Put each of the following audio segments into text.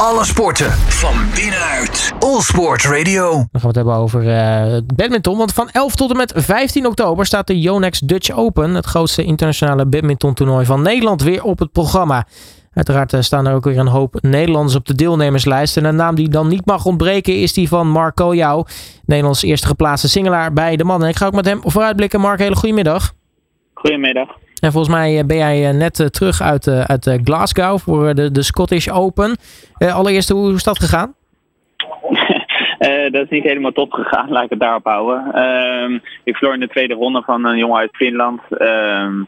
Alle sporten van binnenuit. All Sport Radio. Dan gaan we het hebben over uh, badminton. Want van 11 tot en met 15 oktober staat de Yonex Dutch Open. Het grootste internationale badminton toernooi van Nederland weer op het programma. Uiteraard eh, staan er ook weer een hoop Nederlanders op de deelnemerslijst. En een naam die dan niet mag ontbreken is die van Marco Jou. Nederlands eerste geplaatste singelaar bij de mannen. Ik ga ook met hem vooruitblikken. Mark, hele goedemiddag. Goedemiddag. En volgens mij eh, ben jij eh, net terug uit, uit Glasgow voor de, de Scottish Open. allereerst, hoe is dat gegaan? dat is niet helemaal top gegaan, laat ik het daarop houden. Ehm, ik verloor in de tweede ronde van een jongen uit Finland. Ehm,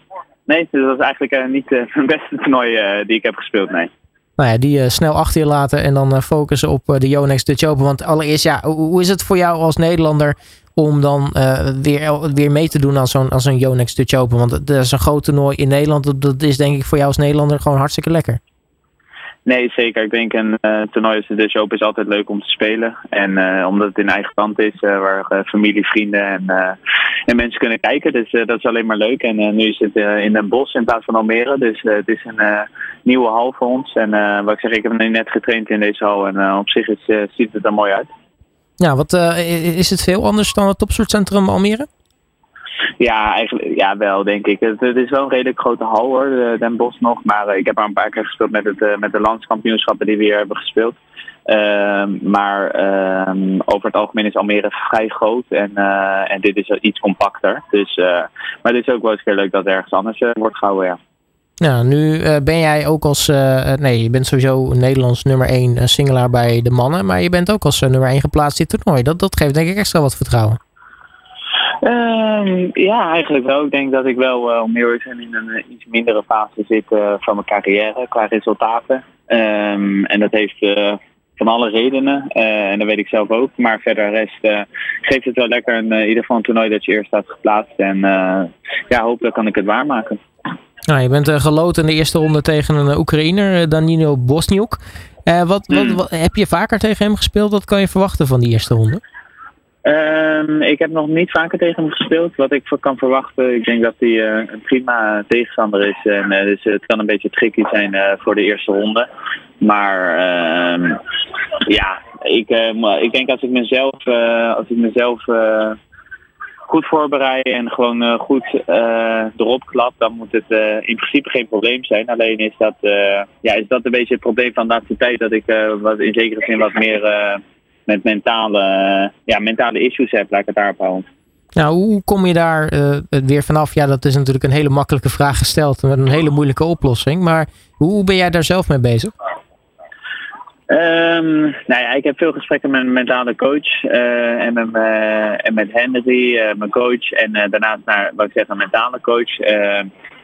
Nee, dus dat was eigenlijk niet mijn beste toernooi die ik heb gespeeld, nee. Nou ja, die snel achter je laten en dan focussen op de Yonex Dutch Open. Want allereerst, ja, hoe is het voor jou als Nederlander om dan weer, weer mee te doen aan zo'n zo'n Yonex Dutch Open? Want dat is een groot toernooi in Nederland. Dat, dat is denk ik voor jou als Nederlander gewoon hartstikke lekker. Nee, zeker. Ik denk een uh, toernooi als de Dutch Open is altijd leuk om te spelen. En uh, omdat het in eigen land is, waar familie, vrienden en, en mensen kunnen kijken. Dus dat is alleen maar leuk. En nu is het in Den Bosch in plaats van Almere. Dus het is een nieuwe hal voor ons. En wat ik zeg, ik heb net getraind in deze hal. En op zich is, ziet het er mooi uit. Ja, wat, is het veel anders dan het topsoortcentrum Almere? Ja, eigenlijk ja, wel, denk ik. Het, is wel een redelijk grote hal hoor, Den Bosch nog. Maar ik heb er een paar keer gespeeld met, het, met de landskampioenschappen die we hier hebben gespeeld. Uh, maar uh, over het algemeen is Almere vrij groot en, en dit is iets compacter. Dus, maar het is ook wel eens keer leuk dat er ergens anders wordt gehouden, ja. Ja, nu ben jij ook als, nee, je bent sowieso Nederlands nummer 1 singelaar bij de mannen, maar je bent ook als nummer 1 geplaatst in het toernooi. Dat, dat geeft denk ik extra wat vertrouwen. Um, ja, eigenlijk wel. Ik denk dat ik wel, uh, zijn, in een iets mindere fase zit uh, van mijn carrière qua resultaten. Um, en dat heeft uh, van alle redenen. en dat weet ik zelf ook. Maar verder rest geeft het wel lekker in ieder geval een toernooi dat je eerst staat geplaatst. En ja, hopelijk kan ik het waarmaken. Nou, je bent geloten in de eerste ronde tegen een Oekraïner, Danilo Bosniuk. wat, wat, hmm. wat, heb je vaker tegen hem gespeeld? Wat kan je verwachten van die eerste ronde? Um, ik heb nog niet vaker tegen hem gespeeld. Wat ik kan verwachten, ik denk dat hij uh, een prima tegenstander is. En, uh, dus het kan een beetje tricky zijn voor de eerste ronde. Maar um, ja, ik, ik denk als ik mezelf, als ik mezelf goed voorbereid en gewoon goed erop klap, dan moet het in principe geen probleem zijn. Alleen is dat, ja, is dat een beetje het probleem van de laatste tijd dat ik wat, in zekere zin wat meer met mentale, ja, mentale issues heb, laat ik het daarop houden. Nou, hoe kom je daar uh, weer vanaf? Ja, dat is natuurlijk een hele makkelijke vraag gesteld met een hele moeilijke oplossing. Maar hoe ben jij daar zelf mee bezig? Um, nou ja, ik heb veel gesprekken met mijn mentale coach uh, en, met, uh, en met Henry, uh, mijn coach. En daarnaast naar, wat ik zeg, een mentale coach.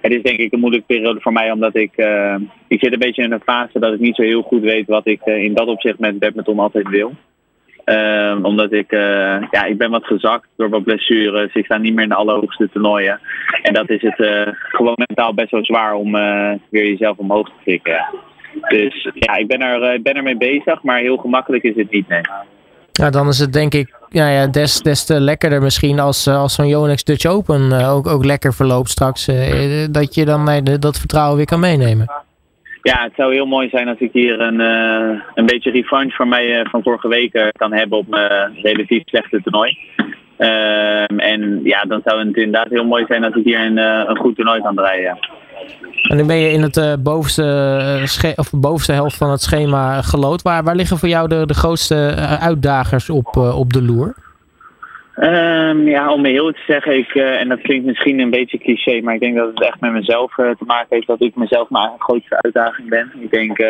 het is denk ik een moeilijke periode voor mij, omdat ik, ik zit een beetje in een fase dat ik niet zo heel goed weet wat ik in dat opzicht met badminton altijd wil. Um, omdat ik, ja, ik ben wat gezakt door wat blessures. Ik sta niet meer in de allerhoogste toernooien. En dat is het gewoon mentaal best wel zwaar om weer jezelf omhoog te krikken. Dus ja, ik ben er, ben er mee bezig, maar heel gemakkelijk is het niet, nee. Ja, dan is het denk ik ja, ja, des, des te lekkerder misschien als, als zo'n Yonex Dutch Open ook, ook lekker verloopt straks. dat je dan dat vertrouwen weer kan meenemen. Ja, het zou heel mooi zijn als ik hier een, uh, een beetje revanche van mij uh, van vorige week uh, kan hebben op mijn relatief slechte toernooi. Ehm, en ja, dan zou het inderdaad heel mooi zijn als ik hier een, een goed toernooi kan draaien. En dan ben je in het bovenste, of de bovenste helft van het schema gelood. Waar, waar liggen voor jou de, de grootste uitdagers op, op de loer? Um, ja, om heel te zeggen, ik, en dat klinkt misschien een beetje cliché, maar ik denk dat het echt met mezelf te maken heeft dat ik mezelf mijn grootste uitdaging ben. Ik denk,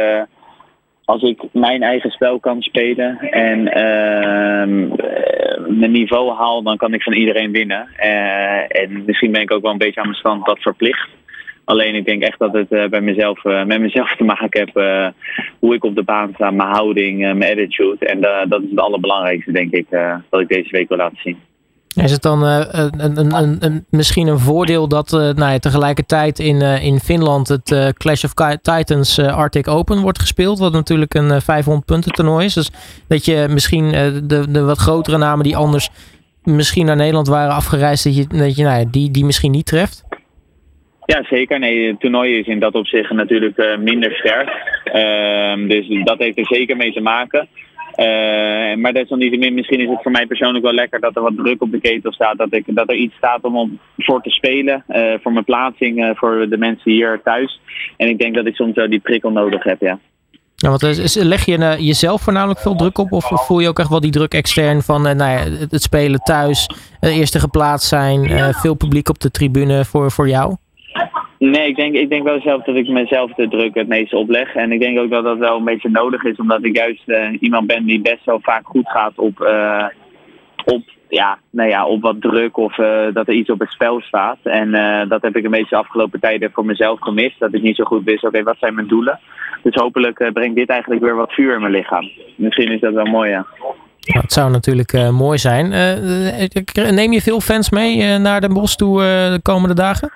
als ik mijn eigen spel kan spelen en ehm, mijn niveau haal, dan kan ik van iedereen winnen. en misschien ben ik ook wel een beetje aan mijn stand dat verplicht. Alleen ik denk echt dat het bij mezelf, met mezelf te maken heeft hoe ik op de baan sta, mijn houding, mijn attitude. En dat is het allerbelangrijkste, denk ik, dat ik deze week wil laten zien. Is het dan een, een, een, misschien een voordeel dat nou ja, tegelijkertijd in, in Finland het Clash of Titans Arctic Open wordt gespeeld, wat natuurlijk een 500 punten toernooi is. Dus dat je misschien de, de wat grotere namen die anders misschien naar Nederland waren afgereisd, dat je, dat je nou ja, die, die misschien niet treft? Ja, zeker. Nee, het toernooi is in dat opzicht natuurlijk minder sterk. Ehm, dus dat heeft er zeker mee te maken. Uh, maar desalniettemin, misschien is het voor mij persoonlijk wel lekker dat er wat druk op de ketel staat. Dat, ik, dat er iets staat om, om voor te spelen. Uh, voor mijn plaatsing, uh, voor de mensen hier thuis. En ik denk dat ik soms wel die prikkel nodig heb, ja. Ja, want leg je jezelf voornamelijk veel druk op? Of voel je ook echt wel die druk extern van nou ja, het spelen thuis, eerste geplaatst zijn, veel publiek op de tribune voor, voor jou? Nee, ik denk, ik denk wel zelf dat ik mezelf de druk het meeste opleg. En ik denk ook dat dat wel een beetje nodig is, omdat ik juist uh, iemand ben die best wel vaak goed gaat op, uh, op, ja, nou ja, op wat druk of uh, dat er iets op het spel staat. En dat heb ik een beetje de afgelopen tijden voor mezelf gemist. Dat ik niet zo goed wist, oké, wat zijn mijn doelen? Dus hopelijk brengt dit eigenlijk weer wat vuur in mijn lichaam. Misschien is dat wel mooi, ja. Het zou natuurlijk mooi zijn. neem je veel fans mee naar Den Bosch toe de komende dagen?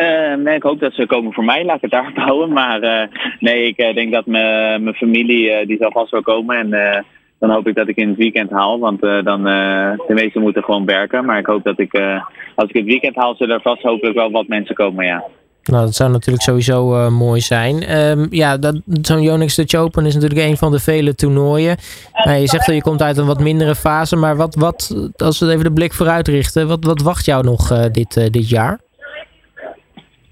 Uh, nee, ik hoop dat ze komen voor mij, laat ik het daar houden. Maar uh, nee, ik uh, denk dat mijn familie, die zal vast wel komen. En dan hoop ik dat ik in het weekend haal. Want dan, de meesten moeten gewoon werken. Maar ik hoop dat ik, als ik het weekend haal, zullen er vast hopelijk wel wat mensen komen, ja. Nou, dat zou natuurlijk sowieso mooi zijn. Um, ja, zo'n Yonex Dutch Open is natuurlijk een van de vele toernooien. je zegt dat je komt uit een wat mindere fase. Maar wat, wat als we even de blik vooruit richten, wat, wat wacht jou nog dit, dit jaar?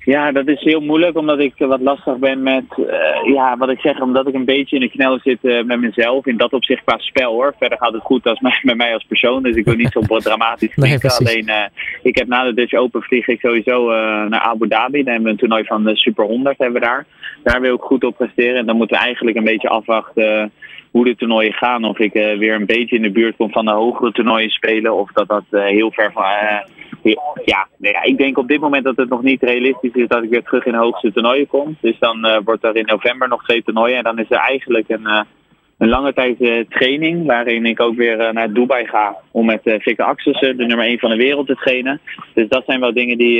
Ja, dat is heel moeilijk omdat ik wat lastig ben met, uh, ja, wat ik zeg, omdat ik een beetje in de knel zit uh, met mezelf. In dat opzicht qua spel hoor. Verder gaat het goed als met mij als persoon, dus ik wil niet zo dramatisch vliegen. Nee, Alleen, uh, ik heb na de Dutch Open vlieg ik sowieso naar Abu Dhabi. Dan hebben we een toernooi van de Super 100 hebben we daar. Daar wil ik goed op presteren. En dan moeten we eigenlijk een beetje afwachten hoe de toernooien gaan. Of ik weer een beetje in de buurt kom van de hogere toernooien spelen. Of dat dat heel ver van ja, ja, ik denk op dit moment dat het nog niet realistisch is dat ik weer terug in de hoogste toernooien kom. Dus dan uh, wordt er in november nog twee toernooien. En dan is er eigenlijk een, uh, een lange tijd uh, training. Waarin ik ook weer naar Dubai ga om met Victor Axelsen, de nummer 1 van de wereld, te trainen. Dus dat zijn wel dingen die,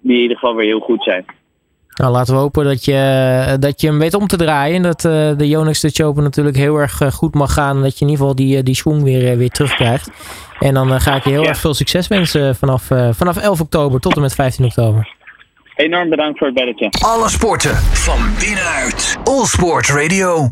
die in ieder geval weer heel goed zijn. Nou, laten we hopen dat je, dat je hem weet om te draaien. En dat uh, de Yonex Dutch Open natuurlijk heel erg eh, goed mag gaan. En dat je in ieder geval die, eh, die swing weer, weer terugkrijgt. En dan ga ik je heel erg veel succes wensen vanaf, vanaf 11 oktober tot en met 15 oktober. Enorm bedankt voor het belletje. Alle sporten van binnenuit. All Sport Radio.